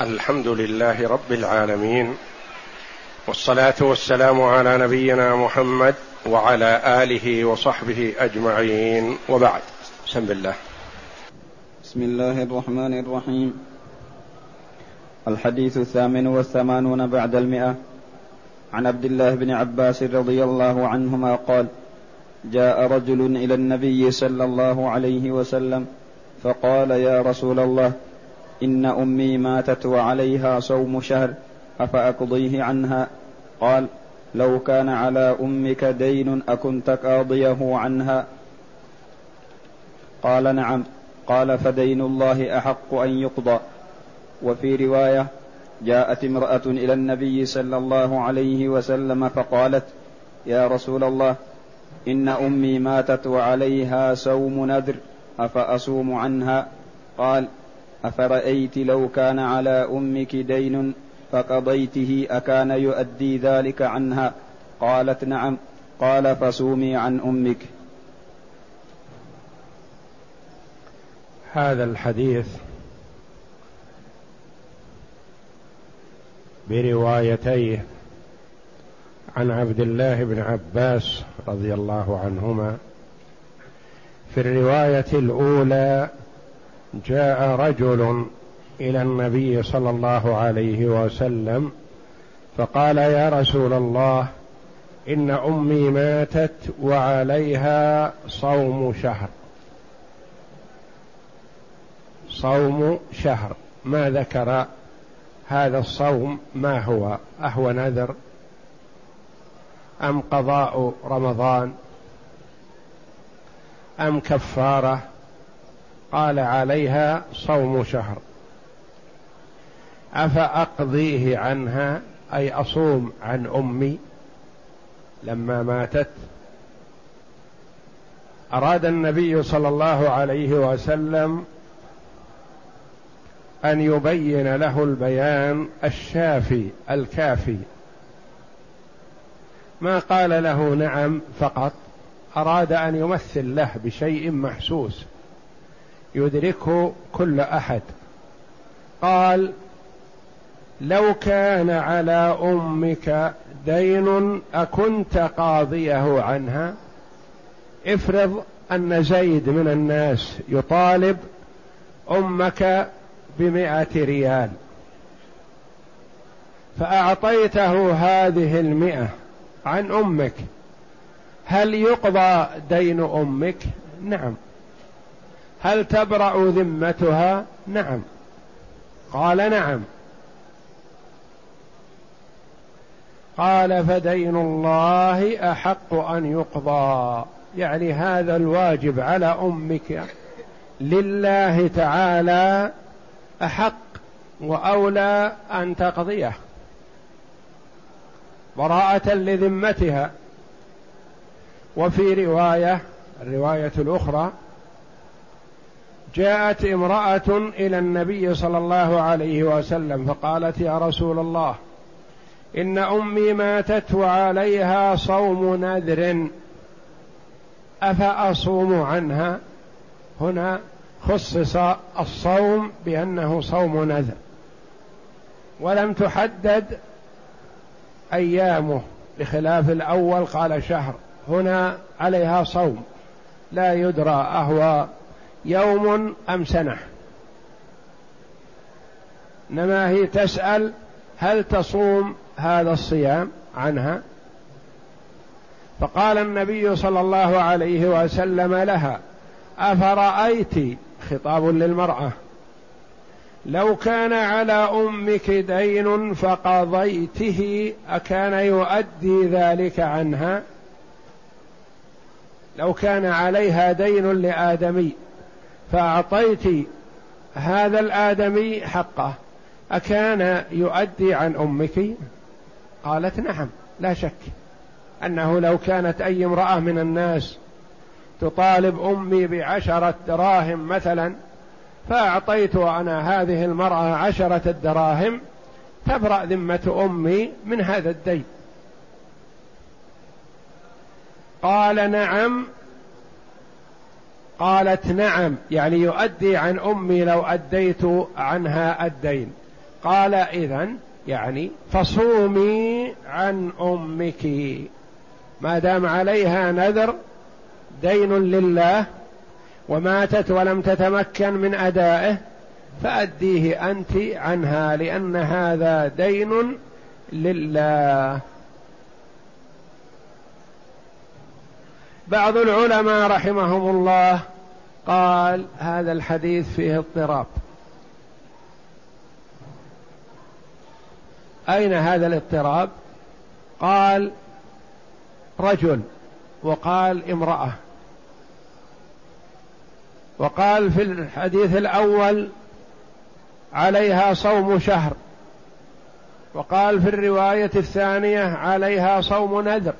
الحمد لله رب العالمين والصلاة والسلام على نبينا محمد وعلى آله وصحبه أجمعين. وبعد بسم الله. بسم الله الرحمن الرحيم. الحديث الثامن والثمانون بعد المئة. عن عبد الله بن عباس رضي الله عنهما قال جاء رجل إلى النبي صلى الله عليه وسلم فقال يا رسول الله إن أمي ماتت وعليها صوم شهر أفأقضيه عنها؟ قال لو كان على أمك دين أكنت قاضيه عنها؟ قال نعم. قال فدين الله أحق أن يقضى. وفي رواية جاءت امرأة إلى النبي صلى الله عليه وسلم فقالت يا رسول الله إن أمي ماتت وعليها صوم نذر أفأصوم عنها؟ قال أفرأيت لو كان على أمك دين فقضيته أكان يؤدي ذلك عنها؟ قالت نعم. قال فصومي عن أمك. هذا الحديث بروايتيه عن عبد الله بن عباس رضي الله عنهما في الرواية الأولى جاء رجل إلى النبي صلى الله عليه وسلم فقال يا رسول الله إن أمي ماتت وعليها صوم شهر. صوم شهر. ما ذكر هذا الصوم؟ ما هو؟ أهو نذر. أم قضاء رمضان؟ أم كفارة؟ قال عليها صوم شهر. أفأقضيه عنها؟ أي أصوم عن أمي لما ماتت. أراد النبي صلى الله عليه وسلم أن يبين له البيان الشافي الكافي. ما قال له نعم فقط أراد أن يمثل له بشيء محسوس. يدركه كل أحد. قال لو كان على أمك دين أكنت قاضيه عنها افرض أن زيد من الناس يطالب أمك بمائه ريال فأعطيته هذه المئة عن أمك هل يقضى دين أمك؟ نعم. هل تبرأ ذمتها؟ نعم. قال نعم. قال فدين الله أحق أن يقضى. يعني هذا الواجب على أمك. لله تعالى أحق وأولى أن تقضيه. براءة لذمتها. وفي رواية الرواية الأخرى جاءت امرأة إلى النبي صلى الله عليه وسلم فقالت يا رسول الله إن أمي ماتت وعليها صوم نذر أفأصوم عنها؟ هنا خصص الصوم بأنه صوم نذر ولم تحدد أيامه بخلاف الأول قال شهر هنا عليها صوم لا يدرى اهو يوم أم سنة. إنما هي تسأل هل تصوم هذا الصيام عنها؟ فقال النبي صلى الله عليه وسلم لها أفرأيت خطاب للمرأة لو كان على أمك دين فقضيته أكان يؤدي ذلك عنها؟ لو كان عليها دين لآدمي فأعطيت هذا الآدمي حقه. أكان يؤدي عن أمك؟ قالت نعم لا شك أنه لو كانت أي امرأة من الناس تطالب أمي بعشرة دراهم مثلا فأعطيت أنا هذه المرأة عشرة الدراهم تبرأ ذمة أمي من هذا الدين. قال نعم قالت نعم يعني يؤدي عن أمي لو أديت عنها الدين. قال إذن يعني فصومي عن أمك. ما دام عليها نذر دين لله وماتت ولم تتمكن من أدائه فأديه أنت عنها لأن هذا دين لله. بعض العلماء رحمهم الله قال هذا الحديث فيه اضطراب. أين هذا الاضطراب؟ قال رجل وقال امرأة. وقال في الحديث الأول عليها صوم شهر. وقال في الرواية الثانية عليها صوم نذر.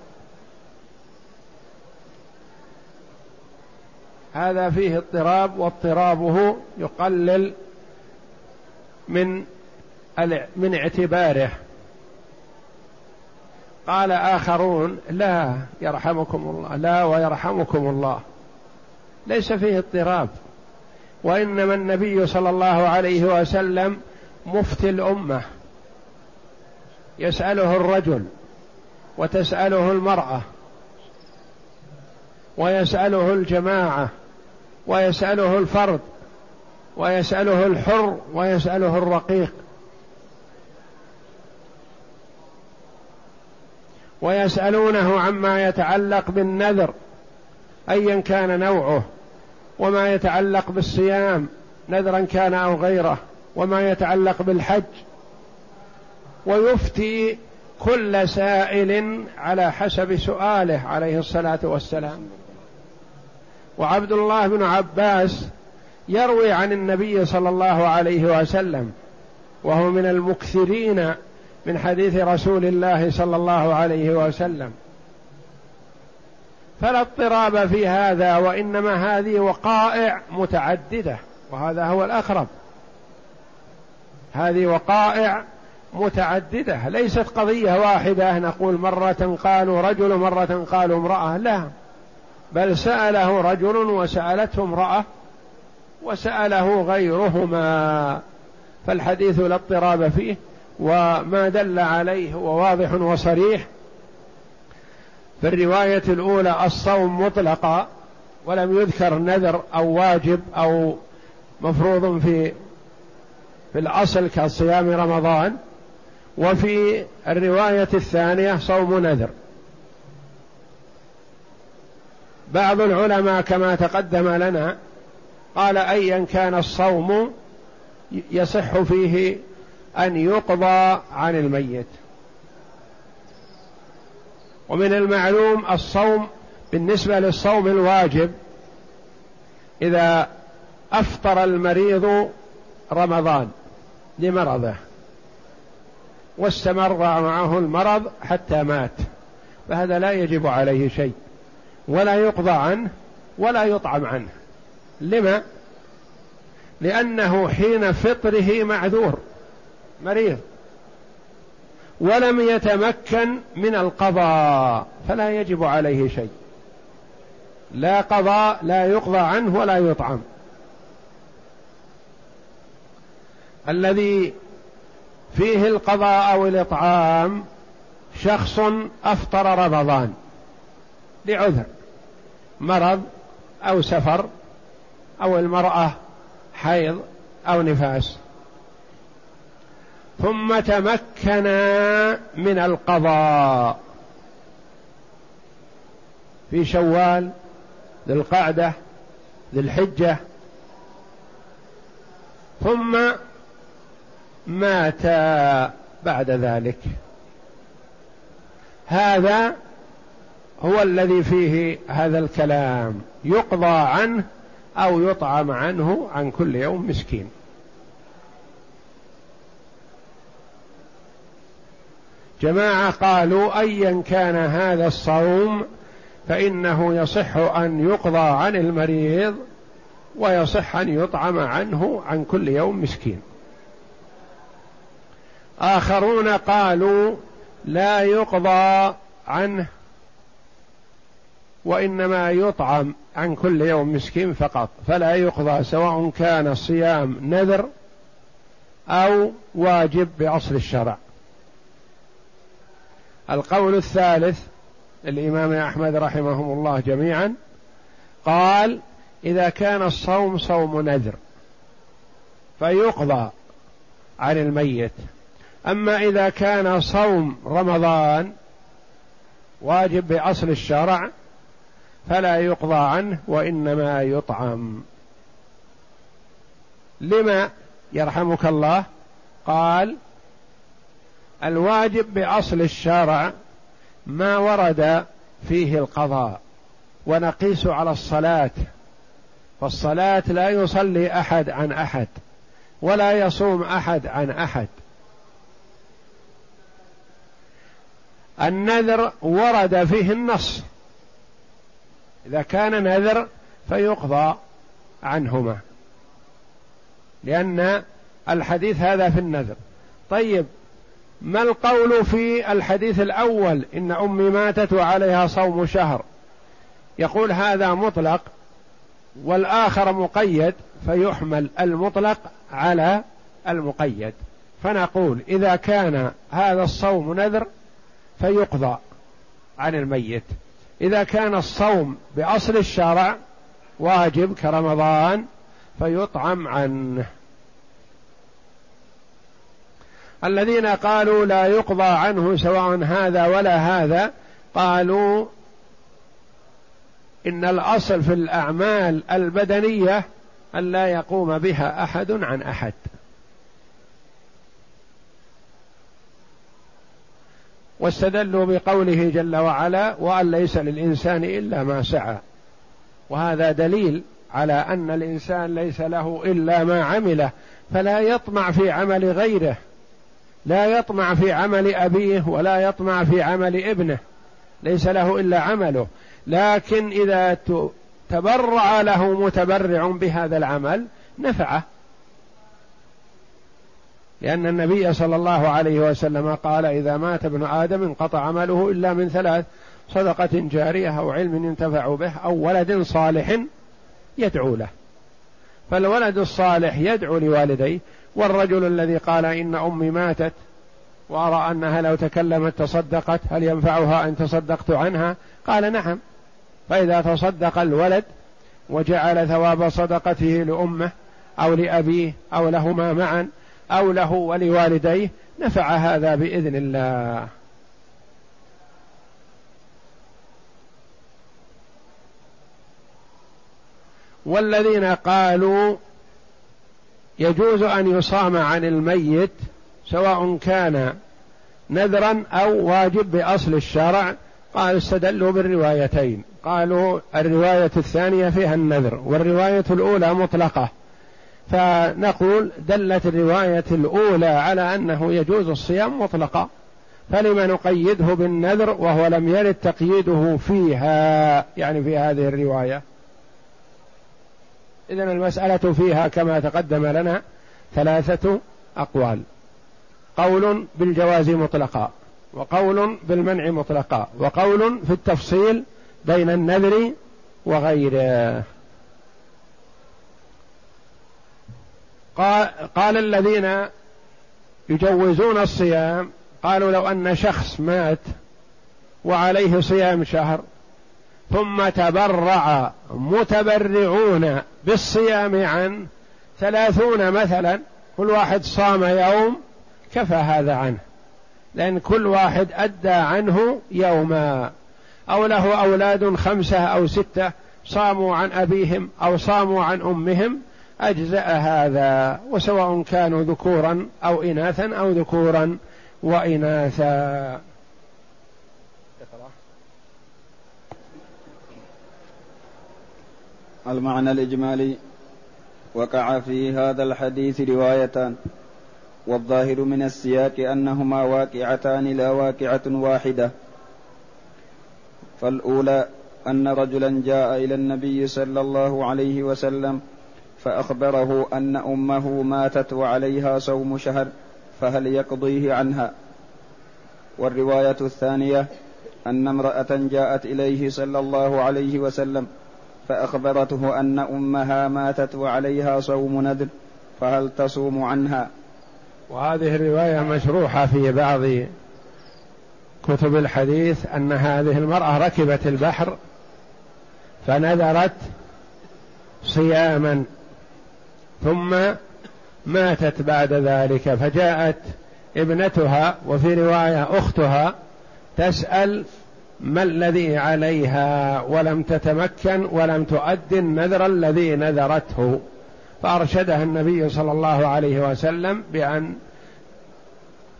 هذا فيه اضطراب واضطرابه يقلل من من اعتباره. قال آخرون لا يرحمكم الله لا ويرحمكم الله. ليس فيه اضطراب. وإنما النبي صلى الله عليه وسلم مفتي الأمة. يسأله الرجل وتسأله المرأة ويسأله الجماعة. ويسأله الفرد ويسأله الحر ويسأله الرقيق. ويسألونه عما يتعلق بالنذر أيا كان نوعه وما يتعلق بالصيام نذرا كان أو غيره وما يتعلق بالحج. ويفتي كل سائل على حسب سؤاله عليه الصلاة والسلام. وعبد الله بن عباس يروي عن النبي صلى الله عليه وسلم وهو من المكثرين من حديث رسول الله صلى الله عليه وسلم. فلا اضطراب في هذا وإنما هذه وقائع متعددة وهذا هو الأقرب. هذه وقائع متعددة ليست قضية واحدة نقول مرة قالوا رجل مرة قالوا امرأة لا. بل سأله رجل وسألته امرأة وسأله غيرهما فالحديث لا اضطراب فيه وما دل عليه هو واضح وصريح. في الرواية الأولى الصوم مطلقا ولم يذكر نذر أو واجب أو مفروض في في الأصل كصيام رمضان. وفي الرواية الثانية صوم نذر. بعض العلماء كما تقدم لنا قال أيا كان الصوم يصح فيه أن يقضى عن الميت. ومن المعلوم الصوم بالنسبة للصوم الواجب إذا أفطر المريض رمضان لمرضه واستمر معه المرض حتى مات فهذا لا يجب عليه شيء. ولا يقضى عنه ولا يطعم عنه. لما؟ لأنه حين فطره معذور مريض ولم يتمكن من القضاء فلا يجب عليه شيء. لا قضاء لا يقضى عنه ولا يطعم. الذي فيه القضاء أو الإطعام شخص أفطر رمضان لعذر. مرض أو سفر أو المرأة حيض أو نفاس. ثم تمكنا من القضاء. في شوال ذي القعدة ذي الحجة. ثم مات بعد ذلك. هذا هو الذي فيه هذا الكلام. يقضى عنه أو يطعم عنه عن كل يوم مسكين. جماعة قالوا أيا كان هذا الصوم فإنه يصح أن يقضى عن المريض ويصح أن يطعم عنه عن كل يوم مسكين. آخرون قالوا لا يقضى عنه وإنما يطعم عن كل يوم مسكين فقط فلا يقضى سواء كان الصيام نذر أو واجب بأصل الشرع. القول الثالث الإمام أحمد رحمهم الله جميعا قال إذا كان الصوم صوم نذر فيقضى عن الميت. أما إذا كان صوم رمضان واجب بأصل الشرع فلا يقضى عنه وإنما يطعم. لما يرحمك الله؟ قال الواجب بأصل الشرع ما ورد فيه القضاء ونقيس على الصلاة فالصلاه لا يصلي أحد عن أحد ولا يصوم أحد عن أحد. النذر ورد فيه النص إذا كان نذر فيقضى عنهما. لأن الحديث هذا في النذر. طيب ما القول في الحديث الأول؟ إن أمي ماتت وعليها صوم شهر. يقول هذا مطلق والآخر مقيد فيحمل المطلق على المقيد. فنقول إذا كان هذا الصوم نذر فيقضى عن الميت. إذا كان الصوم بأصل الشرع واجب كرمضان فيطعم عنه. الذين قالوا لا يقضى عنه سواء هذا ولا هذا قالوا إن الأصل في الأعمال البدنية أن لا يقوم بها أحد عن أحد. واستدلوا بقوله جل وعلا وأن ليس للإنسان إلا ما سعى. وهذا دليل على أن الإنسان ليس له إلا ما عمله فلا يطمع في عمل غيره. لا يطمع في عمل أبيه ولا يطمع في عمل ابنه. ليس له إلا عمله. لكن إذا تبرع له متبرع بهذا العمل نفعه. لأن النبي صلى الله عليه وسلم قال إذا مات ابن آدم انقطع عمله إلا من ثلاث صدقة جارية أو علم ينتفع به أو ولد صالح يدعو له. فالولد الصالح يدعو لوالديه والرجل الذي قال إن أمي ماتت وأرى أنها لو تكلمت تصدقت هل ينفعها إن تصدقت عنها؟ قال نعم. فإذا تصدق الولد وجعل ثواب صدقته لأمه أو لأبيه أو لهما معا أو له ولوالديه نفع هذا بإذن الله. والذين قالوا يجوز أن يصام عن الميت سواء كان نذرا أو واجب بأصل الشرع قال استدلوا بالروايتين. قالوا الرواية الثانية فيها النذر والرواية الأولى مطلقة. فنقول دلت الرواية الأولى على أنه يجوز الصيام مطلقا فلم نقيده بالنذر وهو لم يرد تقييده فيها يعني في هذه الرواية. إذا المسألة فيها كما تقدم لنا ثلاثة أقوال. قول بالجواز مطلقا وقول بالمنع مطلقا وقول في التفصيل بين النذر وغيره. قال, قال الذين يجوزون الصيام قالوا لو أن شخص مات وعليه صيام شهر ثم تبرع متبرعون بالصيام عن ثلاثون مثلا كل واحد صام يوم كفى هذا عنه. لأن كل واحد أدى عنه يوما. أو له أولاد خمسة أو ستة صاموا عن أبيهم أو صاموا عن أمهم أجزأ هذا وسواء كانوا ذكورا أو إناثا أو ذكورا وإناثا. المعنى الإجمالي وقع في هذا الحديث روايتان والظاهر من السياق أنهما واقعتان لا واقعة واحدة. فالأولى أن رجلا جاء إلى النبي صلى الله عليه وسلم فأخبره أن أمه ماتت وعليها صوم شهر فهل يقضيه عنها؟ والرواية الثانية أن امرأة جاءت إليه صلى الله عليه وسلم فأخبرته أن أمها ماتت وعليها صوم نذر فهل تصوم عنها؟ وهذه الرواية مشروحة في بعض كتب الحديث أن هذه المرأة ركبت البحر فنذرت صياما. ثم ماتت بعد ذلك فجاءت ابنتها وفي رواية أختها تسأل ما الذي عليها ولم تتمكن ولم تؤدي النذر الذي نذرته. فأرشدها النبي صلى الله عليه وسلم بأن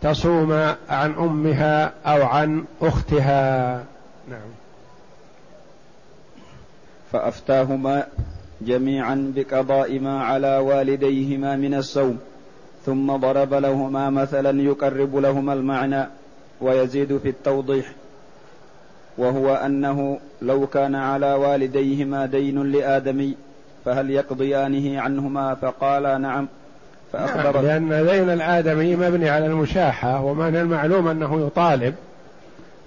تصوم عن أمها أو عن أختها. نعم. فأفتاهما جميعا بقضاء ما على والديهما من الصوم ثم ضرب لهما مثلا يقرب لهما المعنى ويزيد في التوضيح وهو أنه لو كان على والديهما دين لادمي فهل يقضيانه عنهما؟ فقالا نعم فأخبر نعم لأن دين الآدمي مبني على المشاحة ومن المعلوم أنه يطالب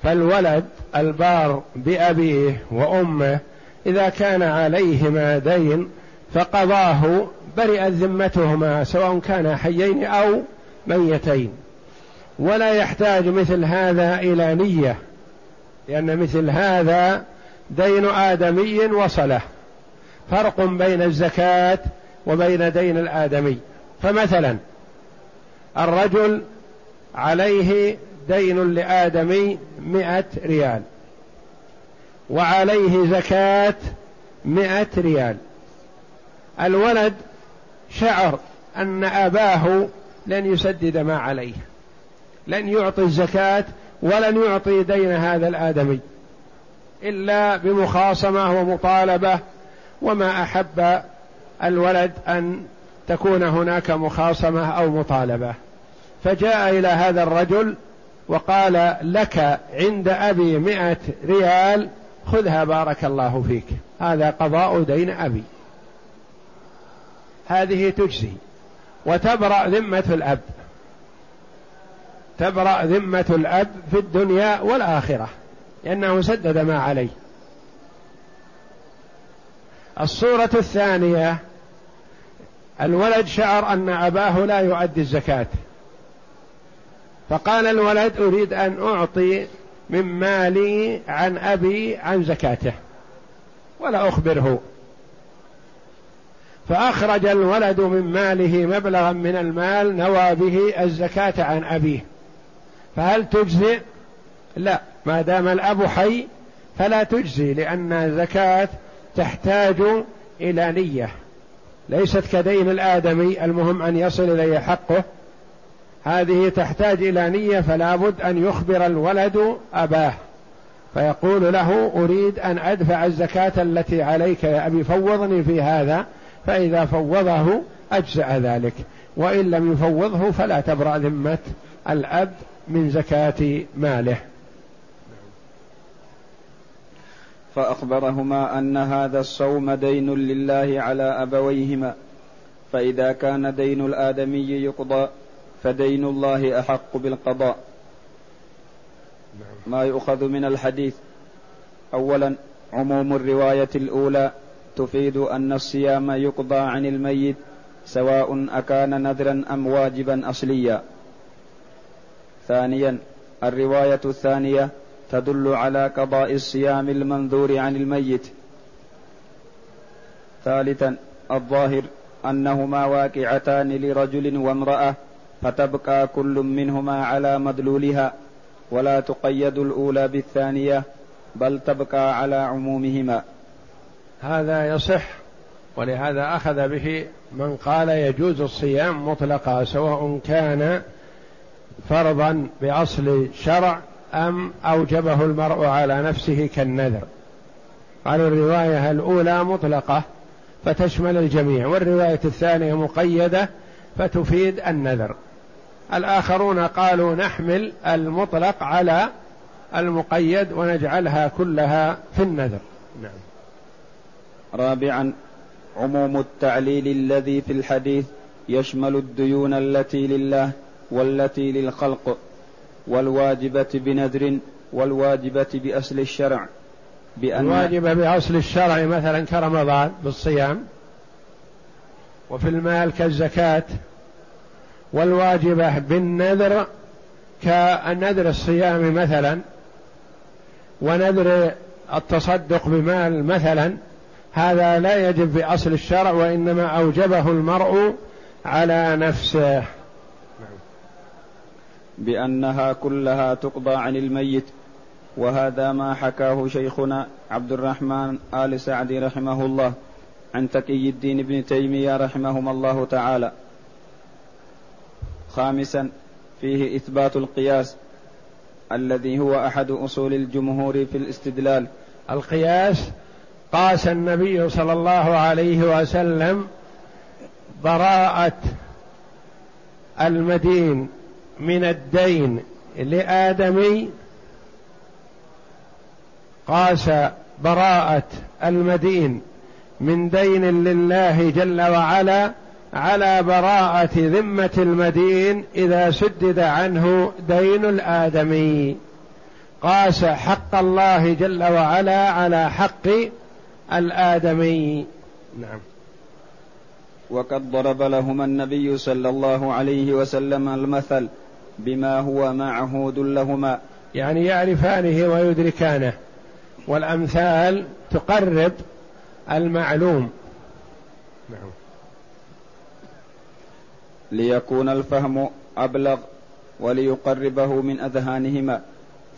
فالولد البار بأبيه وأمه إذا كان عليهما دين فقضاه برئت ذمتهما سواء كانا حيين أو ميتين. ولا يحتاج مثل هذا إلى نية لأن مثل هذا دين آدمي وصلة. فرق بين الزكاة وبين دين الآدمي. فمثلا الرجل عليه دين لآدمي مئة ريال. وعليه زكاة مئة ريال. الولد شعر أن أباه لن يسدد ما عليه لن يعطي الزكاة ولن يعطي دين هذا الآدمي إلا بمخاصمة ومطالبة وما أحب الولد أن تكون هناك مخاصمة أو مطالبة. فجاء إلى هذا الرجل وقال لك عند أبي مئة ريال خذها بارك الله فيك. هذا قضاء دين أبي. هذه تجزي. وتبرأ ذمة الأب. تبرأ ذمة الأب في الدنيا والآخرة. لأنه سدد ما عليه. الصورة الثانية الولد شعر أن أباه لا يؤدي الزكاة. فقال الولد أريد أن أعطي من مالي عن أبي عن زكاته. ولا أخبره. فأخرج الولد من ماله مبلغا من المال نوى به الزكاة عن أبيه. فهل تجزئ؟ لا. ما دام الأب حي فلا تجزي لأن الزكاة تحتاج إلى نية. ليست كدين الآدمي المهم أن يصل إليه حقه. هذه تحتاج إلى نية فلا بد أن يخبر الولد أباه. فيقول له أريد أن أدفع الزكاة التي عليك يا أبي فوضني في هذا فإذا فوضه أجزأ ذلك. وإن لم يفوضه فلا تبرأ ذمة الأب من زكاة ماله. فأخبرهما أن هذا الصوم دين لله على أبويهما فإذا كان دين الآدمي يقضى فدين الله أحق بالقضاء. ما يؤخذ من الحديث أولا عموم الرواية الأولى تفيد أن الصيام يقضى عن الميت سواء أكان نذرا أم واجبا أصليا. ثانيا الرواية الثانية تدل على قضاء الصيام المنذور عن الميت. ثالثا الظاهر أنهما واقعتان لرجل وامرأة فتبقى كل منهما على مدلولها ولا تقيد الأولى بالثانية بل تبقى على عمومهما. هذا يصح ولهذا أخذ به من قال يجوز الصيام مطلقا سواء كان فرضا بأصل شرع أم أوجبه المرء على نفسه كالنذر. قالوا الرواية الأولى مطلقة فتشمل الجميع والرواية الثانية مقيدة فتفيد النذر. الآخرون قالوا نحمل المطلق على المقيد ونجعلها كلها في النذر. نعم. رابعا عموم التعليل الذي في الحديث يشمل الديون التي لله والتي للخلق والواجبة بنذر والواجبة بأصل الشرع بأن الواجبة بأصل الشرع مثلا كرمضان بالصيام وفي المال كالزكاة والواجبة بالنذر كنذر الصيام مثلا ونذر التصدق بمال مثلا هذا لا يجب بأصل الشرع وإنما أوجبه المرء على نفسه. بأنها كلها تقضى عن الميت وهذا ما حكاه شيخنا عبد الرحمن آل سعد رحمه الله عن تقي الدين ابن تيمية رحمهما الله تعالى. خامسا فيه إثبات القياس الذي هو أحد أصول الجمهور في الاستدلال. القياس قاس النبي صلى الله عليه وسلم براءة المدين من الدين لآدمي قاس براءة المدين من دين لله جل وعلا على براءة ذمة المدين إذا سدد عنه دين الآدمي. قاس حق الله جل وعلا على حق الآدمي. نعم. وقد ضرب لهما النبي صلى الله عليه وسلم المثل بما هو معهود لهما. يعني يعرفانه ويدركانه. والأمثال تقرب المعلوم. نعم. ليكون الفهم أبلغ وليقربه من أذهانهما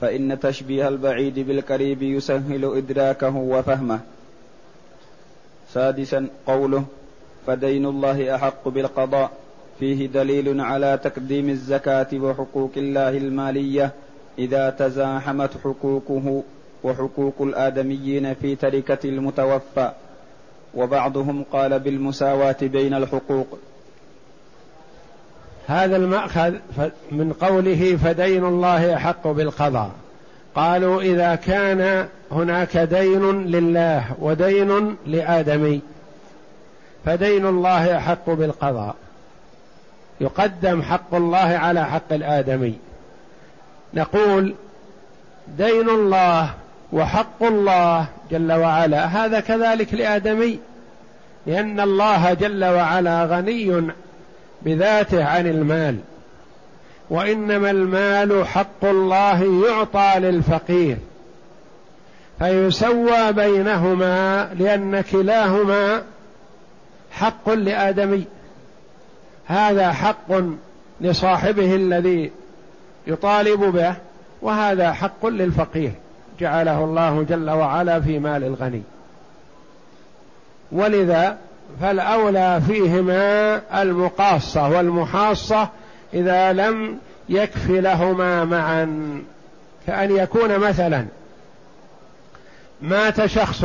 فإن تشبيه البعيد بالقريب يسهل إدراكه وفهمه. سادسا قوله فدين الله أحق بالقضاء فيه دليل على تقديم الزكاة وحقوق الله المالية إذا تزاحمت حقوقه وحقوق الآدميين في تركة المتوفى. وبعضهم قال بالمساواة بين الحقوق. هذا المأخذ من قوله فدين الله أحق بالقضاء. قالوا إذا كان هناك دين لله ودين لآدمي فدين الله أحق بالقضاء. يقدم حق الله على حق الآدمي نقول دين الله وحق الله جل وعلا هذا كذلك لآدمي لأن الله جل وعلا غني بذاته عن المال. وإنما المال حق الله يعطى للفقير. فيسوى بينهما لأن كلاهما حق لآدمي. هذا حق لصاحبه الذي يطالب به وهذا حق للفقير. جعله الله جل وعلا في مال الغني. ولذا فالأولى فيهما المقاصة والمحاصة إذا لم يكف لهما معا كأن يكون مثلا مات شخص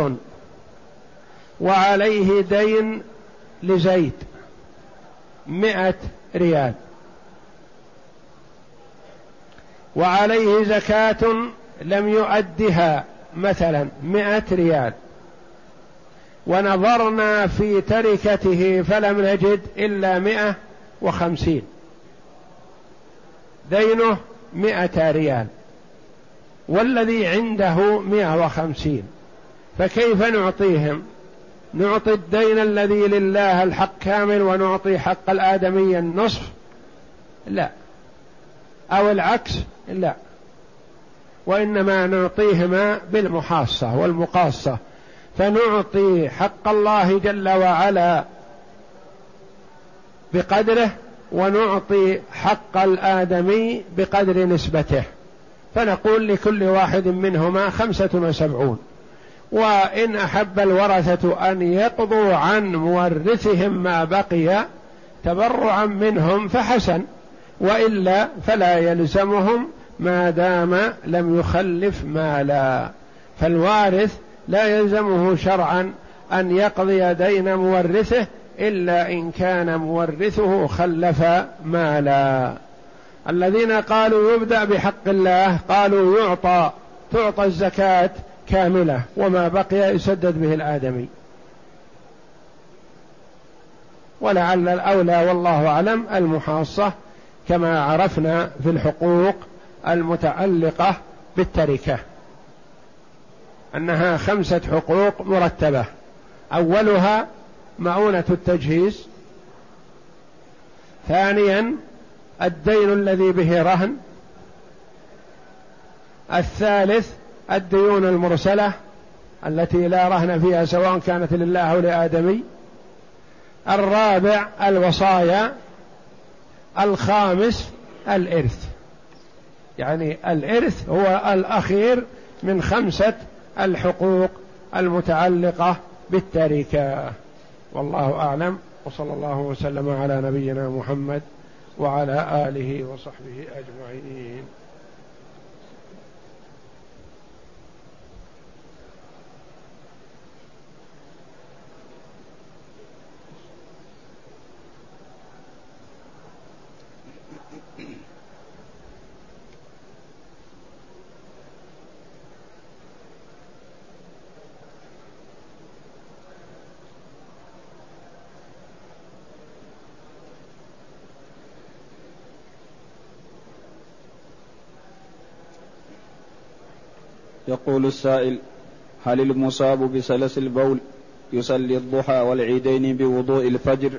وعليه دين لزيد مئة ريال وعليه زكاة لم يؤدها مثلا مئة ريال. ونظرنا في تركته فلم نجد إلا مئة وخمسين. دينه مئة ريال. والذي عنده مئة وخمسين. فكيف نعطيهم؟ نعطي الدين الذي لله الحق كامل ونعطي حق الآدمي النصف؟ لا. أو العكس؟ لا. وإنما نعطيهما بالمحاصة والمقاصة. فنعطي حق الله جل وعلا بقدره ونعطي حق الآدمي بقدر نسبته. فنقول لكل واحد منهما خمسة وسبعون. وإن أحب الورثة أن يقضوا عن مورثهم ما بقي تبرعا منهم فحسن وإلا فلا يلزمهم ما دام لم يخلف مالا. فالوارث لا يلزمه شرعا أن يقضي دين مورثه إلا إن كان مورثه خلف مالا. الذين قالوا يبدأ بحق الله قالوا يعطى تعطى الزكاة كاملة وما بقي يسدد به الآدمي. ولعل الأولى والله أعلم المحاصة كما عرفنا في الحقوق المتعلقة بالتركة. أنها خمسة حقوق مرتبة. أولها مؤونه التجهيز. ثانيا الدين الذي به رهن. الثالث الديون المرسلة التي لا رهن فيها سواء كانت لله أو لآدمي. الرابع الوصايا. الخامس الإرث. يعني الإرث هو الأخير من خمسة الحقوق المتعلقة بالتركة. والله أعلم. وصلى الله وسلم على نبينا محمد وعلى آله وصحبه أجمعين. يقول السائل هل المصاب بسلس البول يصلي الضحى والعيدين بوضوء الفجر؟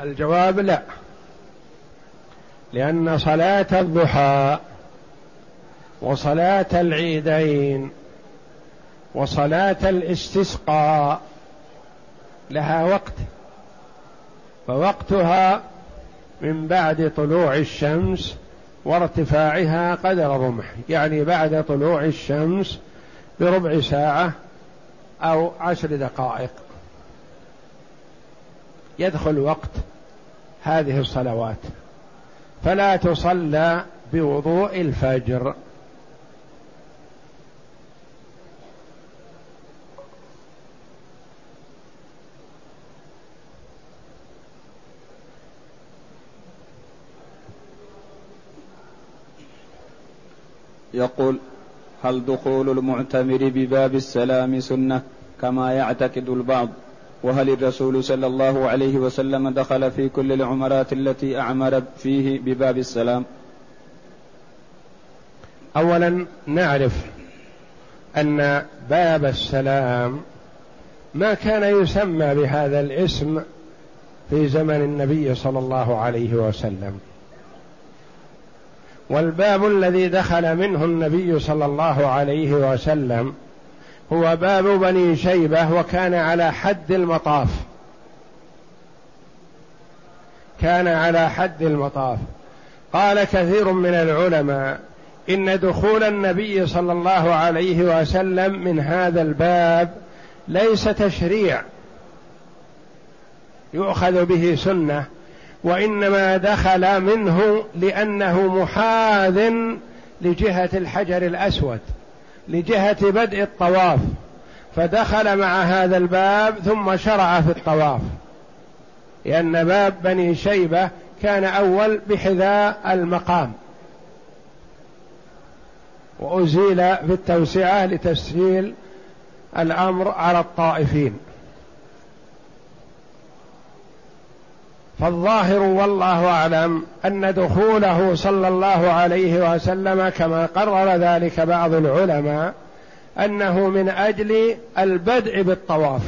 الجواب لا لأن صلاة الضحى وصلاة العيدين وصلاة الاستسقاء لها وقت فوقتها من بعد طلوع الشمس وارتفاعها قدر رمح يعني بعد طلوع الشمس بربع ساعة أو عشر دقائق. يدخل وقت هذه الصلوات. فلا تصلى بوضوء الفجر. يقول هل دخول المعتمر بباب السلام سنة كما يعتقد البعض؟ وهل الرسول صلى الله عليه وسلم دخل في كل العمرات التي اعمر فيه بباب السلام؟ اولا نعرف أن باب السلام ما كان يسمى بهذا الاسم في زمن النبي صلى الله عليه وسلم. والباب الذي دخل منه النبي صلى الله عليه وسلم هو باب بني شيبة وكان على حد المطاف. كان على حد المطاف. قال كثير من العلماء إن دخول النبي صلى الله عليه وسلم من هذا الباب ليس تشريع. يؤخذ به سنة. وإنما دخل منه لأنه محاذ لجهة الحجر الأسود لجهة بدء الطواف فدخل مع هذا الباب ثم شرع في الطواف لأن باب بني شيبة كان أول بحذاء المقام. وأزيل في التوسعة لتسهيل الأمر على الطائفين. فالظاهر والله أعلم أن دخوله صلى الله عليه وسلم كما قرر ذلك بعض العلماء أنه من أجل البدء بالطواف.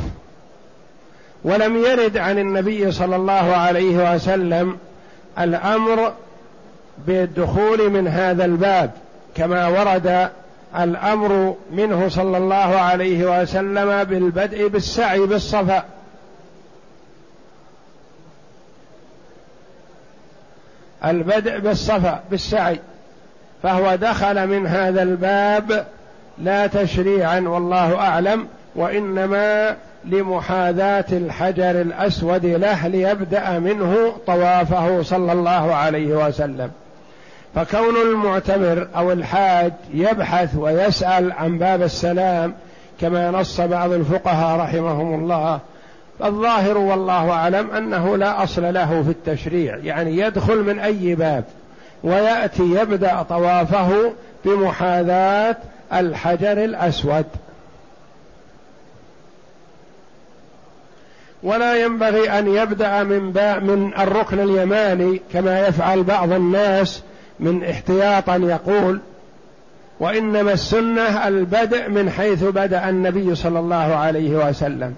ولم يرد عن النبي صلى الله عليه وسلم الأمر بالدخول من هذا الباب كما ورد الأمر منه صلى الله عليه وسلم بالبدء بالسعي بالصفا. البدء بالصفا بالسعي. فهو دخل من هذا الباب لا تشريعا والله أعلم وإنما لمحاذاة الحجر الأسود له ليبدأ منه طوافه صلى الله عليه وسلم. فكون المعتمر أو الحاج يبحث ويسأل عن باب السلام كما نص بعض الفقهاء رحمهم الله الظاهر والله أعلم أنه لا أصل له في التشريع يعني يدخل من أي باب ويأتي يبدأ طوافه بمحاذاة الحجر الأسود. ولا ينبغي أن يبدأ من من الركن اليماني كما يفعل بعض الناس من احتياطا يقول وإنما السنة البدء من حيث بدأ النبي صلى الله عليه وسلم.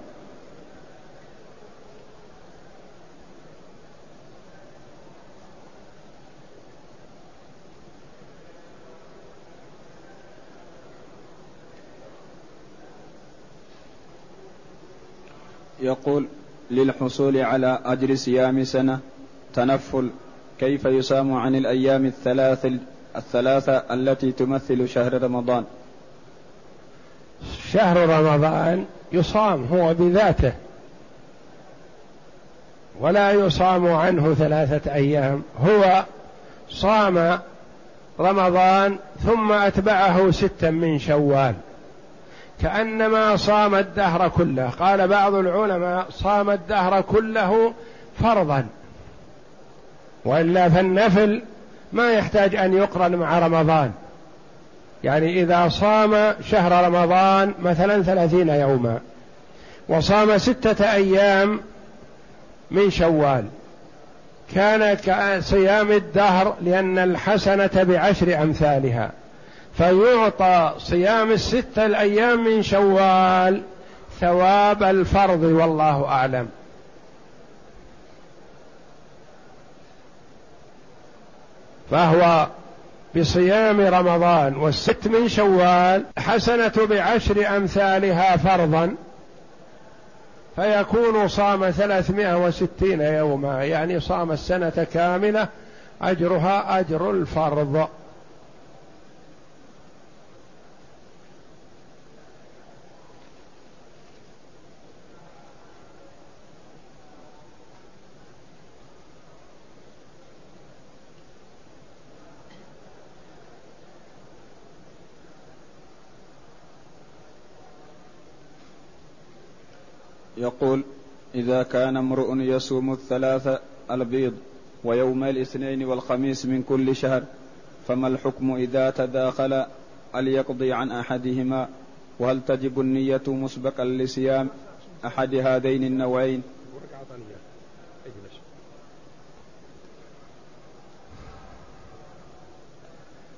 يقول للحصول على أجر صيام سنة تنفل كيف يصام عن الأيام الثلاث الثلاثة التي تمثل شهر رمضان؟ شهر رمضان يصام هو بذاته ولا يصام عنه ثلاثة أيام. هو صام رمضان ثم أتبعه ستا من شوال. كأنما صام الدهر كله. قال بعض العلماء صام الدهر كله فرضا. وإلا فالنفل ما يحتاج أن يقرن مع رمضان. يعني إذا صام شهر رمضان مثلا ثلاثين يوما وصام ستة أيام من شوال كان كصيام الدهر لأن الحسنة بعشر أمثالها. فيعطى صيام الستة الأيام من شوال ثواب الفرض والله أعلم. فهو بصيام رمضان والست من شوال حسنة بعشر أمثالها فرضا فيكون صام ثلاثمائة وستين يوما يعني صام السنة كاملة أجرها أجر الفرض. يقول إذا كان امرؤ يصوم الثلاثة البيض ويوم الاثنين والخميس من كل شهر فما الحكم إذا تداخل هل يقضي عن أحدهما؟ وهل تجب النية مسبقا لصيام أحد هذين النوعين؟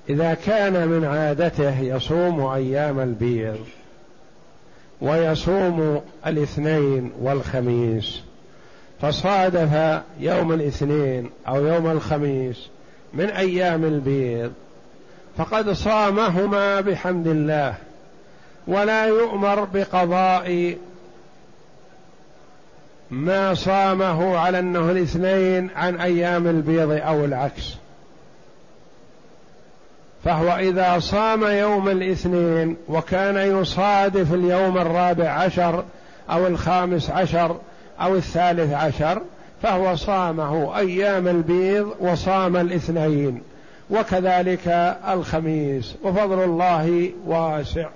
إذا كان من عادته يصوم أيام البيض. ويصوم الاثنين والخميس. فصادف يوم الاثنين أو يوم الخميس من أيام البيض. فقد صامهما بحمد الله. ولا يؤمر بقضاء ما صامه على أنه الاثنين عن أيام البيض أو العكس. فهو إذا صام يوم الاثنين وكان يصادف اليوم الرابع عشر أو الخامس عشر أو الثالث عشر فهو صامه أيام البيض وصام الاثنين وكذلك الخميس وفضل الله واسع.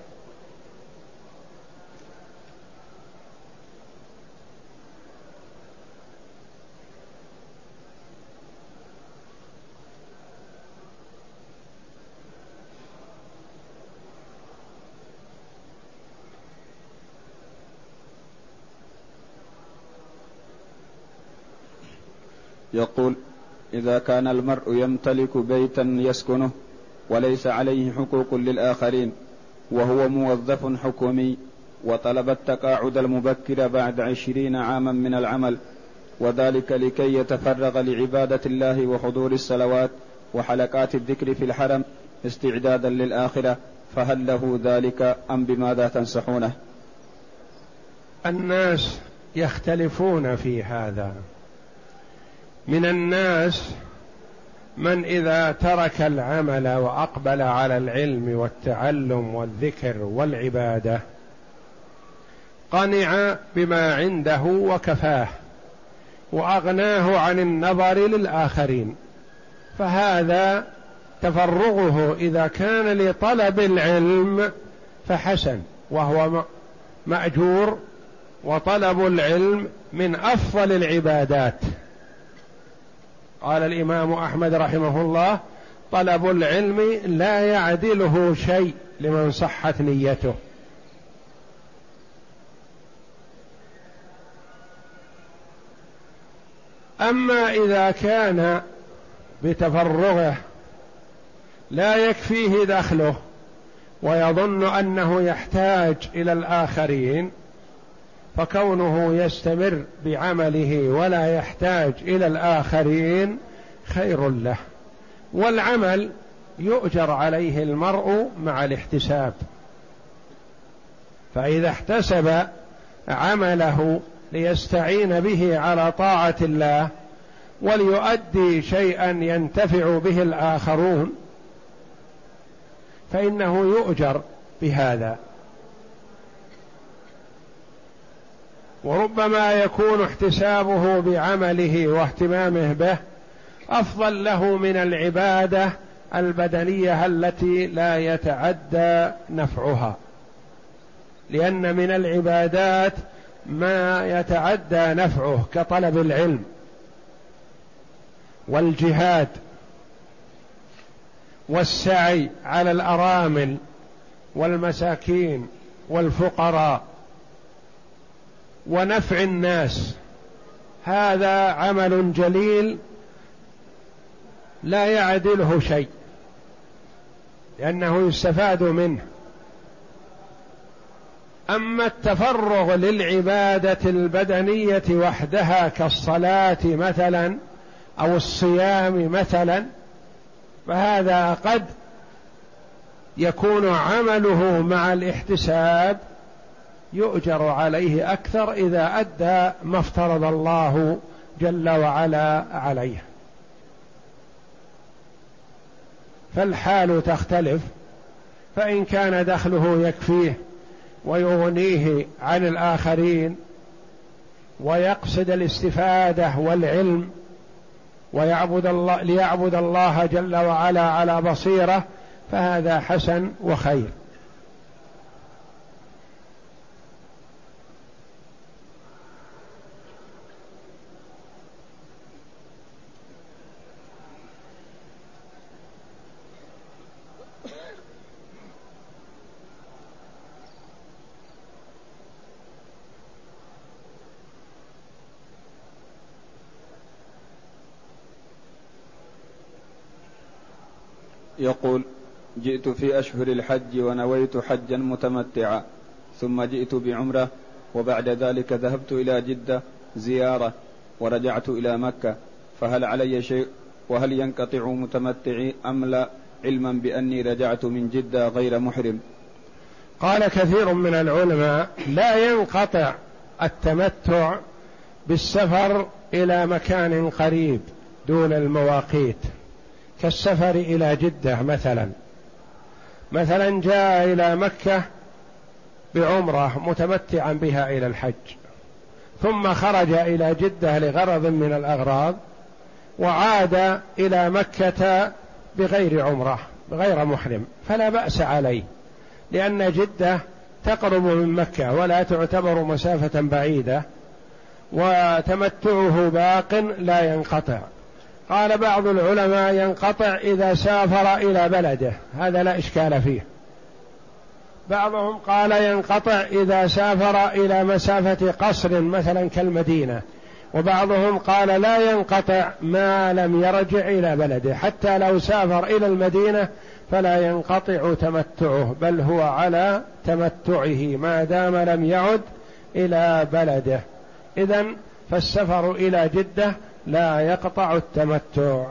يقول إذا كان المرء يمتلك بيتا يسكنه وليس عليه حقوق للآخرين وهو موظف حكومي وطلب التقاعد المبكر بعد عشرين عاما من العمل وذلك لكي يتفرغ لعبادة الله وحضور الصلوات وحلقات الذكر في الحرم استعدادا للآخرة فهل له ذلك أم بماذا تنصحونه؟ الناس يختلفون في هذا. من الناس من إذا ترك العمل وأقبل على العلم والتعلم والذكر والعبادة قنع بما عنده وكفاه وأغناه عن النظر للآخرين فهذا تفرغه إذا كان لطلب العلم فحسن وهو مأجور وطلب العلم من أفضل العبادات قال الإمام أحمد رحمه الله طلب العلم لا يعدله شيء لمن صحت نيته. أما إذا كان بتفرغه لا يكفيه دخله ويظن أنه يحتاج إلى الآخرين فكونه يستمر بعمله ولا يحتاج إلى الآخرين خير له. والعمل يؤجر عليه المرء مع الاحتساب. فإذا احتسب عمله ليستعين به على طاعة الله وليؤدي شيئا ينتفع به الآخرون فإنه يؤجر بهذا. وربما يكون احتسابه بعمله واهتمامه به أفضل له من العبادة البدنية التي لا يتعدى نفعها. لأن من العبادات ما يتعدى نفعه كطلب العلم والجهاد والسعي على الأرامل والمساكين والفقراء. ونفع الناس. هذا عمل جليل لا يعدله شيء لأنه يستفاد منه. أما التفرغ للعبادة البدنية وحدها كالصلاة مثلا أو الصيام مثلا فهذا قد يكون عمله مع الاحتساب يؤجر عليه أكثر إذا أدى ما افترض الله جل وعلا عليه. فالحال تختلف فإن كان دخله يكفيه ويغنيه عن الآخرين ويقصد الاستفادة والعلم ويعبد الله ليعبد الله جل وعلا على بصيرة فهذا حسن وخير. يقول جئت في أشهر الحج ونويت حجا متمتعا ثم جئت بعمرة وبعد ذلك ذهبت إلى جدة زيارة ورجعت إلى مكة فهل علي شيء؟ وهل ينقطع متمتعي أم لا؟ علما بأني رجعت من جدة غير محرم. قال كثير من العلماء لا ينقطع التمتع بالسفر إلى مكان قريب دون المواقيت. كالسفر إلى جدة مثلا. مثلا جاء إلى مكة بعمرة متمتعا بها إلى الحج. ثم خرج إلى جدة لغرض من الأغراض وعاد إلى مكة بغير عمرة بغير محرم. فلا بأس عليه لأن جدة تقرب من مكة ولا تعتبر مسافة بعيدة وتمتعه باق لا ينقطع. قال بعض العلماء ينقطع إذا سافر إلى بلده. هذا لا إشكال فيه. بعضهم قال ينقطع إذا سافر إلى مسافة قصر مثلا كالمدينة. وبعضهم قال لا ينقطع ما لم يرجع إلى بلده. حتى لو سافر إلى المدينة فلا ينقطع تمتعه بل هو على تمتعه ما دام لم يعد إلى بلده. إذا فالسفر إلى جدة لا يقطع التمتع.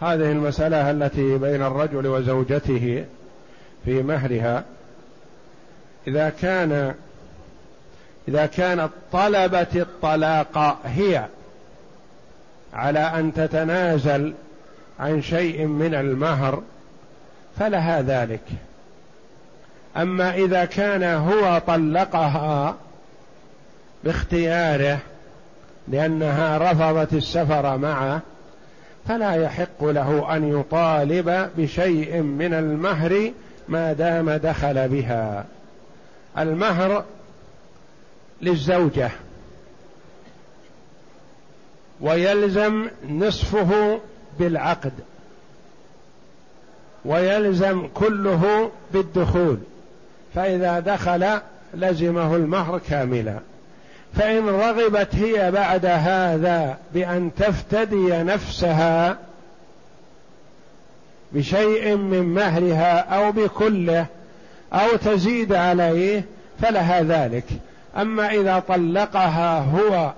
هذه المسألة التي بين الرجل وزوجته في مهرها إذا كان إذا كانت طلبة الطلاق هي على أن تتنازل عن شيء من المهر فلها ذلك. أما إذا كان هو طلقها باختياره لأنها رفضت السفر معه فلا يحق له أن يطالب بشيء من المهر ما دام دخل بها. المهر للزوجة ويلزم نصفه بالعقد ويلزم كله بالدخول فإذا دخل لزمه المهر كاملا. فإن رغبت هي بعد هذا بأن تفتدي نفسها بشيء من مهرها أو بكله أو تزيد عليه فلها ذلك. أما إذا طلقها هو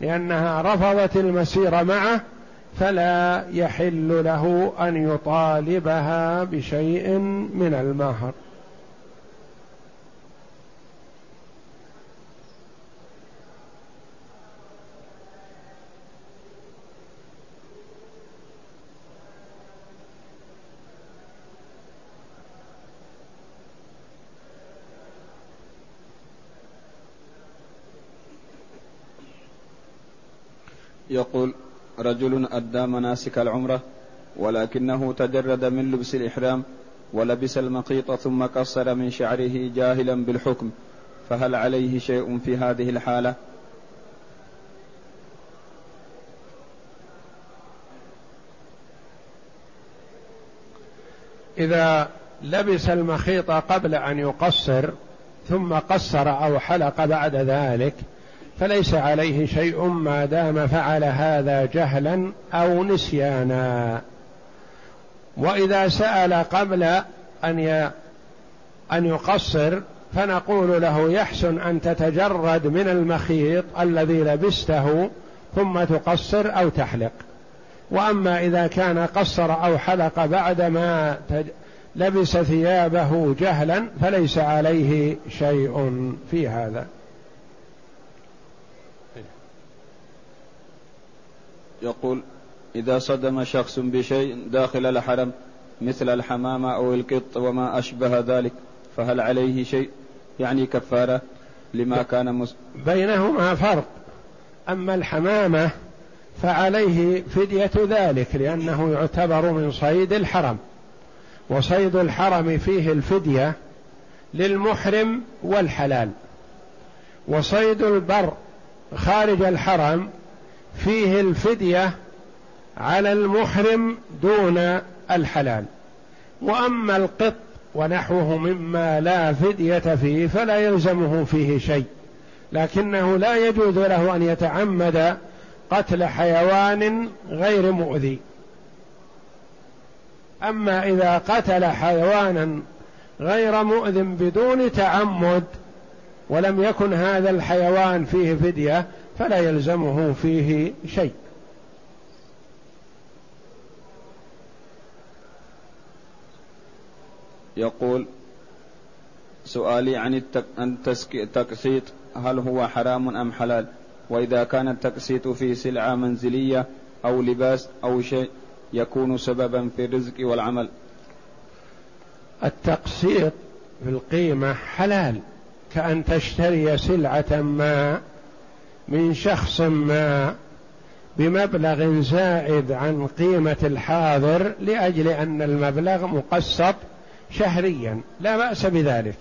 لأنها رفضت المسير معه فلا يحل له أن يطالبها بشيء من المهر. يقول رجل أدى مناسك العمرة ولكنه تجرد من لبس الإحرام ولبس المقيط ثم قصر من شعره جاهلا بالحكم فهل عليه شيء في هذه الحالة؟ إذا لبس المخيط قبل أن يقصر ثم قصر أو حلق بعد ذلك فليس عليه شيء ما دام فعل هذا جهلا أو نسيانا. وإذا سأل قبل أن أن يقصر فنقول له يحسن أن تتجرد من المخيط الذي لبسته ثم تقصر أو تحلق. وأما إذا كان قصر أو حلق بعدما لبس ثيابه جهلا فليس عليه شيء في هذا. يقول إذا صدم شخص بشيء داخل الحرم مثل الحمامة أو القط وما أشبه ذلك فهل عليه شيء؟ يعني كفارة لما كان مس... بينهما فرق. أما الحمامة فعليه فدية ذلك لأنه يعتبر من صيد الحرم. وصيد الحرم فيه الفدية للمحرم والحلال. وصيد البر خارج الحرم فيه الفدية على المحرم دون الحلال. وأما القط ونحوه مما لا فدية فيه فلا يلزمه فيه شيء لكنه لا يجوز له أن يتعمد قتل حيوان غير مؤذي. أما إذا قتل حيوانا غير مؤذ بدون تعمد ولم يكن هذا الحيوان فيه فدية فلا يلزمه فيه شيء. يقول سؤالي عن التقسيط هل هو حرام أم حلال؟ وإذا كان التقسيط في سلعة منزلية أو لباس أو شيء يكون سببا في الرزق والعمل. التقسيط في القيمة حلال كأن تشتري سلعة ما من شخص ما بمبلغ زائد عن قيمة الحاضر لأجل أن المبلغ مقسط شهريا. لا بأس بذلك.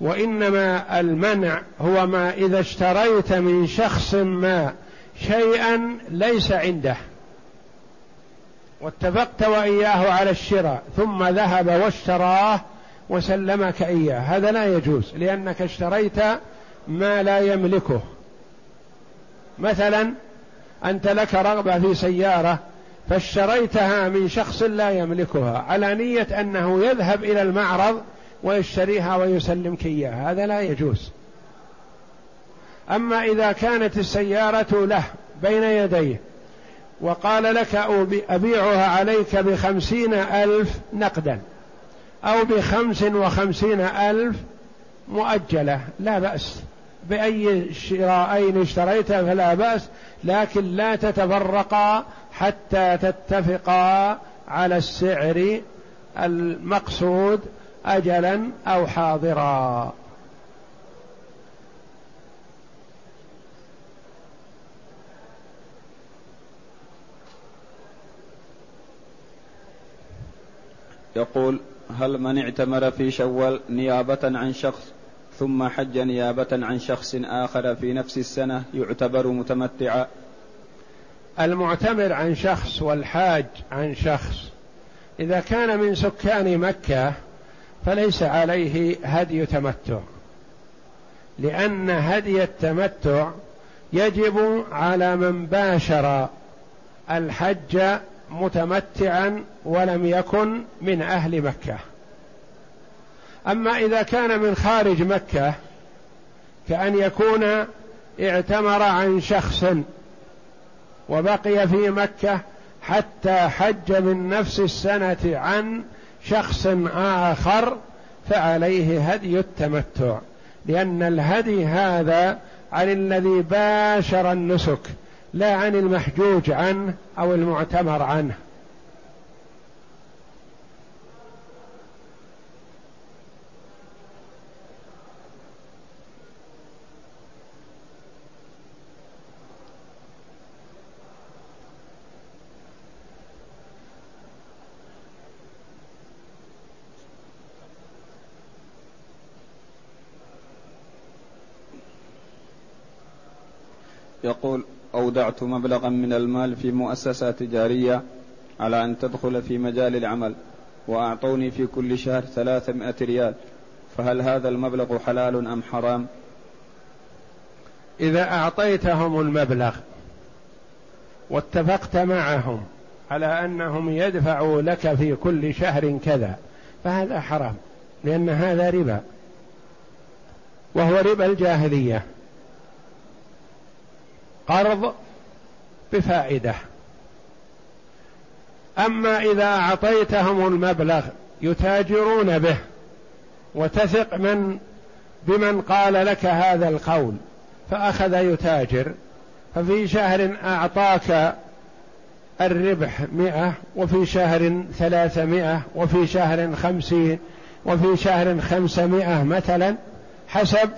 وإنما المنع هو ما إذا اشتريت من شخص ما شيئا ليس عنده. واتفقت وإياه على الشراء ثم ذهب واشتراه وسلمك إياه. هذا لا يجوز لأنك اشتريت ما لا يملكه. مثلا أنت لك رغبة في سيارة فاشتريتها من شخص لا يملكها على نية أنه يذهب إلى المعرض ويشتريها ويسلمك إياها هذا لا يجوز. أما إذا كانت السيارة له بين يديه وقال لك أبيعها عليك بخمسين ألف نقدا أو بخمس وخمسين ألف مؤجلة لا بأس. بأي شراءين اشتريتها فلا بأس لكن لا تتفرقا حتى تتفقا على السعر المقصود أجلا أو حاضرا. يقول هل من اعتمر في شوال نيابة عن شخص ثم حج نيابة عن شخص آخر في نفس السنة يعتبر متمتعا. المعتمر عن شخص والحاج عن شخص. إذا كان من سكان مكة فليس عليه هدي تمتع لأن هدي التمتع يجب على من باشر الحج متمتعا ولم يكن من أهل مكة. أما إذا كان من خارج مكة كأن يكون اعتمر عن شخص وبقي في مكة حتى حج من نفس السنة عن شخص آخر فعليه هدي التمتع. لأن الهدي هذا عن الذي باشر النسك لا عن المحجوج عنه أو المعتمر عنه. يقول أودعت مبلغا من المال في مؤسسة تجارية على أن تدخل في مجال العمل وأعطوني في كل شهر ثلاثمائة ريال. فهل هذا المبلغ حلال أم حرام؟ إذا أعطيتهم المبلغ واتفقت معهم على أنهم يدفعوا لك في كل شهر كذا فهذا حرام لأن هذا ربا وهو ربا الجاهلية. قرض بفائدة. أما إذا أعطيتهم المبلغ يتاجرون به وتثق من بمن قال لك هذا القول فأخذ يتاجر ففي شهر أعطاك الربح مئة وفي شهر ثلاثمائة وفي شهر خمسين وفي شهر خمسمائة مثلا حسب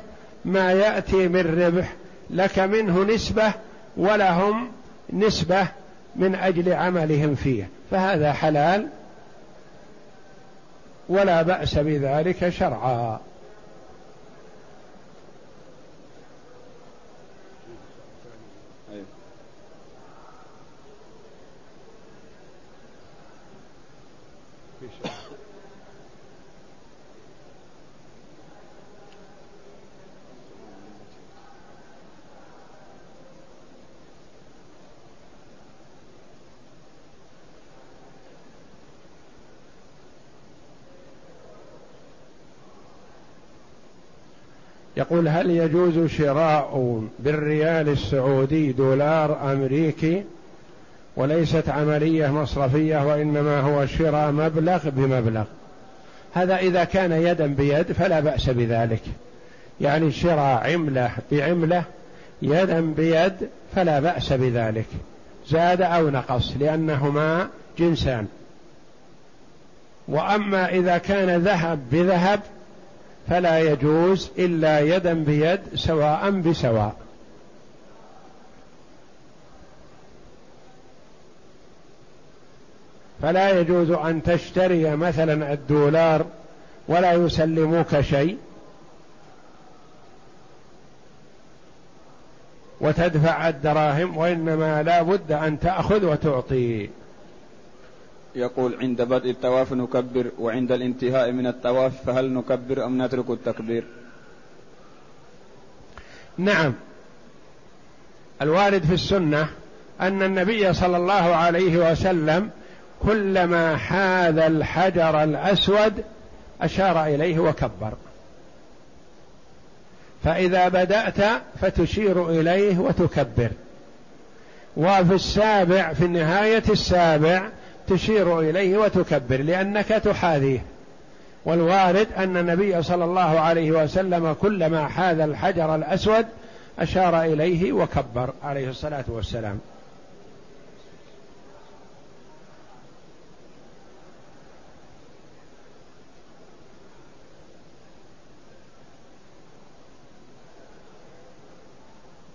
ما يأتي من ربح لك منه نسبة ولهم نسبة من أجل عملهم فيه. فهذا حلال ولا بأس بذلك شرعا. يقول هل يجوز شراء بالريال السعودي دولار أمريكي وليست عملية مصرفية وإنما هو شراء مبلغ بمبلغ؟ هذا إذا كان يدا بيد فلا بأس بذلك. يعني شراء عملة بعملة يدا بيد فلا بأس بذلك. زاد أو نقص لأنهما جنسان. وأما إذا كان ذهب بذهب فلا يجوز إلا يدا بيد سواء بسواء. فلا يجوز أن تشتري مثلا الدولار ولا يسلموك شيء وتدفع الدراهم وإنما لا بد أن تأخذ وتعطي. يقول عند بدء الطواف نكبر وعند الانتهاء من الطواف فهل نكبر أم نترك التكبير؟ نعم. الوارد في السنة أن النبي صلى الله عليه وسلم كلما حاذ الحجر الأسود أشار إليه وكبر. فإذا بدأت فتشير إليه وتكبر. وفي السابع في نهاية السابع تشير إليه وتكبر لأنك تحاذيه. والوارد أن النبي صلى الله عليه وسلم كلما حاذ الحجر الأسود أشار إليه وكبر عليه الصلاة والسلام.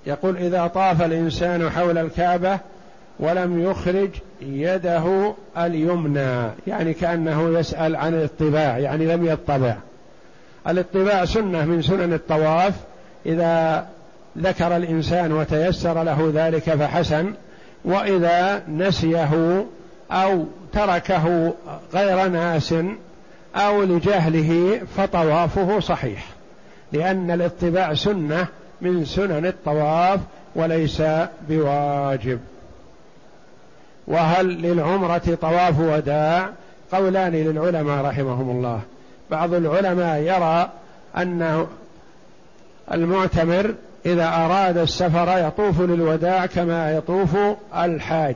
يقول إذا طاف الإنسان حول الكعبة ولم يخرج يده اليمنى يعني كأنه يسأل عن الاطباع يعني لم يطبع. الاطباع سنة من سنن الطواف إذا ذكر الإنسان وتيسر له ذلك فحسن وإذا نسيه أو تركه غير ناس أو لجهله فطوافه صحيح. لأن الاتباع سنة من سنن الطواف وليس بواجب. وهل للعمرة طواف وداع؟ قولان للعلماء رحمهم الله. بعض العلماء يرى أن المعتمر إذا أراد السفر يطوف للوداع كما يطوف الحاج.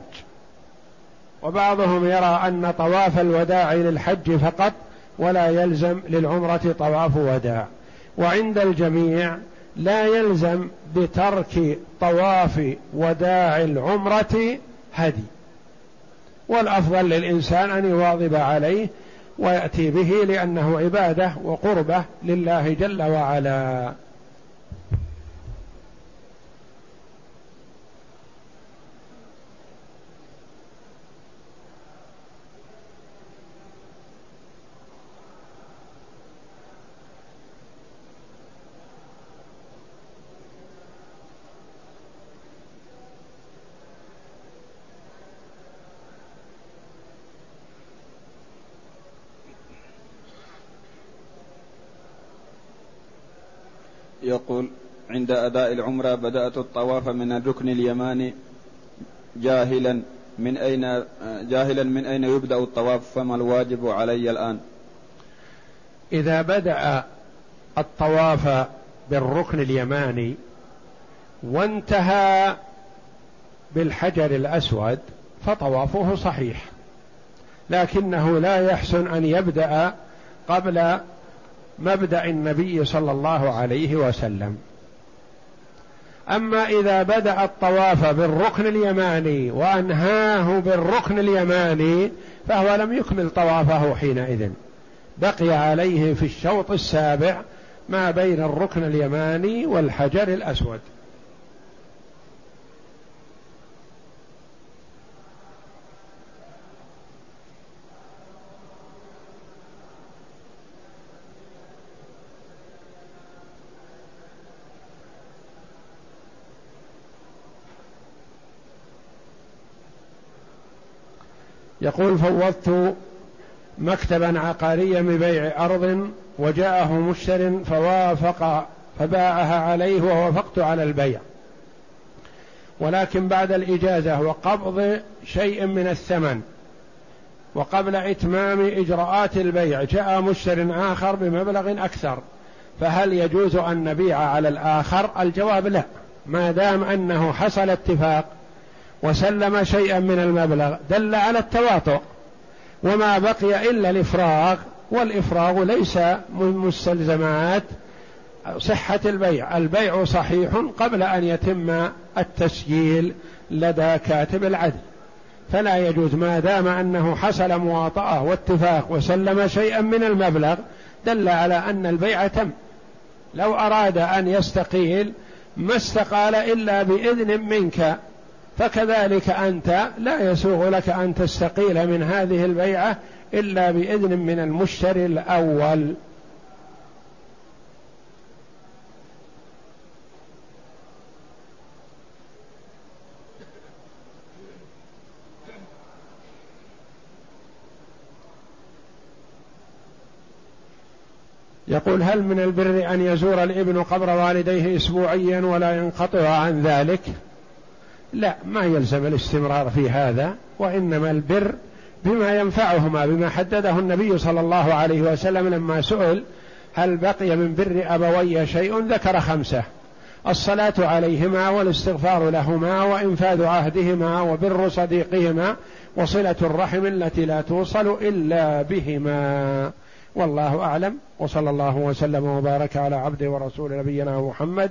وبعضهم يرى أن طواف الوداع للحج فقط ولا يلزم للعمرة طواف وداع. وعند الجميع لا يلزم بترك طواف وداع العمرة هدي. والأفضل للإنسان أن يواظب عليه ويأتي به لأنه عبادة وقربة لله جل وعلا. يقول عند أداء العمرة بدأت الطواف من الركن اليماني جاهلا من أين جاهلا من أين يبدأ الطواف؟ فما الواجب علي الآن؟ إذا بدأ الطواف بالركن اليماني وانتهى بالحجر الأسود فطوافه صحيح لكنه لا يحسن أن يبدأ قبل مبدأ النبي صلى الله عليه وسلم. أما إذا بدأ الطواف بالركن اليماني وأنهاه بالركن اليماني فهو لم يكمل طوافه حينئذ. بقي عليه في الشوط السابع ما بين الركن اليماني والحجر الأسود. يقول فوضت مكتبا عقاريا ببيع أرض وجاءه مشتر فوافق فباعها عليه ووافقت على البيع. ولكن بعد الإجازة وقبض شيء من الثمن وقبل إتمام إجراءات البيع جاء مشتر آخر بمبلغ أكثر فهل يجوز أن نبيع على الآخر؟ الجواب لا. ما دام أنه حصل اتفاق وسلم شيئا من المبلغ دل على التواطؤ. وما بقي إلا الإفراغ والإفراغ ليس من مستلزمات صحة البيع. البيع صحيح قبل أن يتم التسجيل لدى كاتب العدل. فلا يجوز ما دام أنه حصل مواطأة واتفاق وسلم شيئا من المبلغ دل على أن البيع تم. لو أراد أن يستقيل ما استقال إلا بإذن منك. فكذلك أنت لا يسوغ لك أن تستقيل من هذه البيعة إلا بإذن من المشتري الأول. يقول هل من البر أن يزور الابن قبر والديه اسبوعيا ولا ينقطع عن ذلك؟ لا ما يلزم الاستمرار في هذا وإنما البر بما ينفعهما بما حدده النبي صلى الله عليه وسلم لما سئل هل بقي من بر أبوي شيء؟ ذكر خمسة الصلاة عليهما والاستغفار لهما وإنفاذ عهدهما وبر صديقهما وصلة الرحم التي لا توصل إلا بهما. والله أعلم وصلى الله وسلم وبارك على عبده ورسول نبينا محمد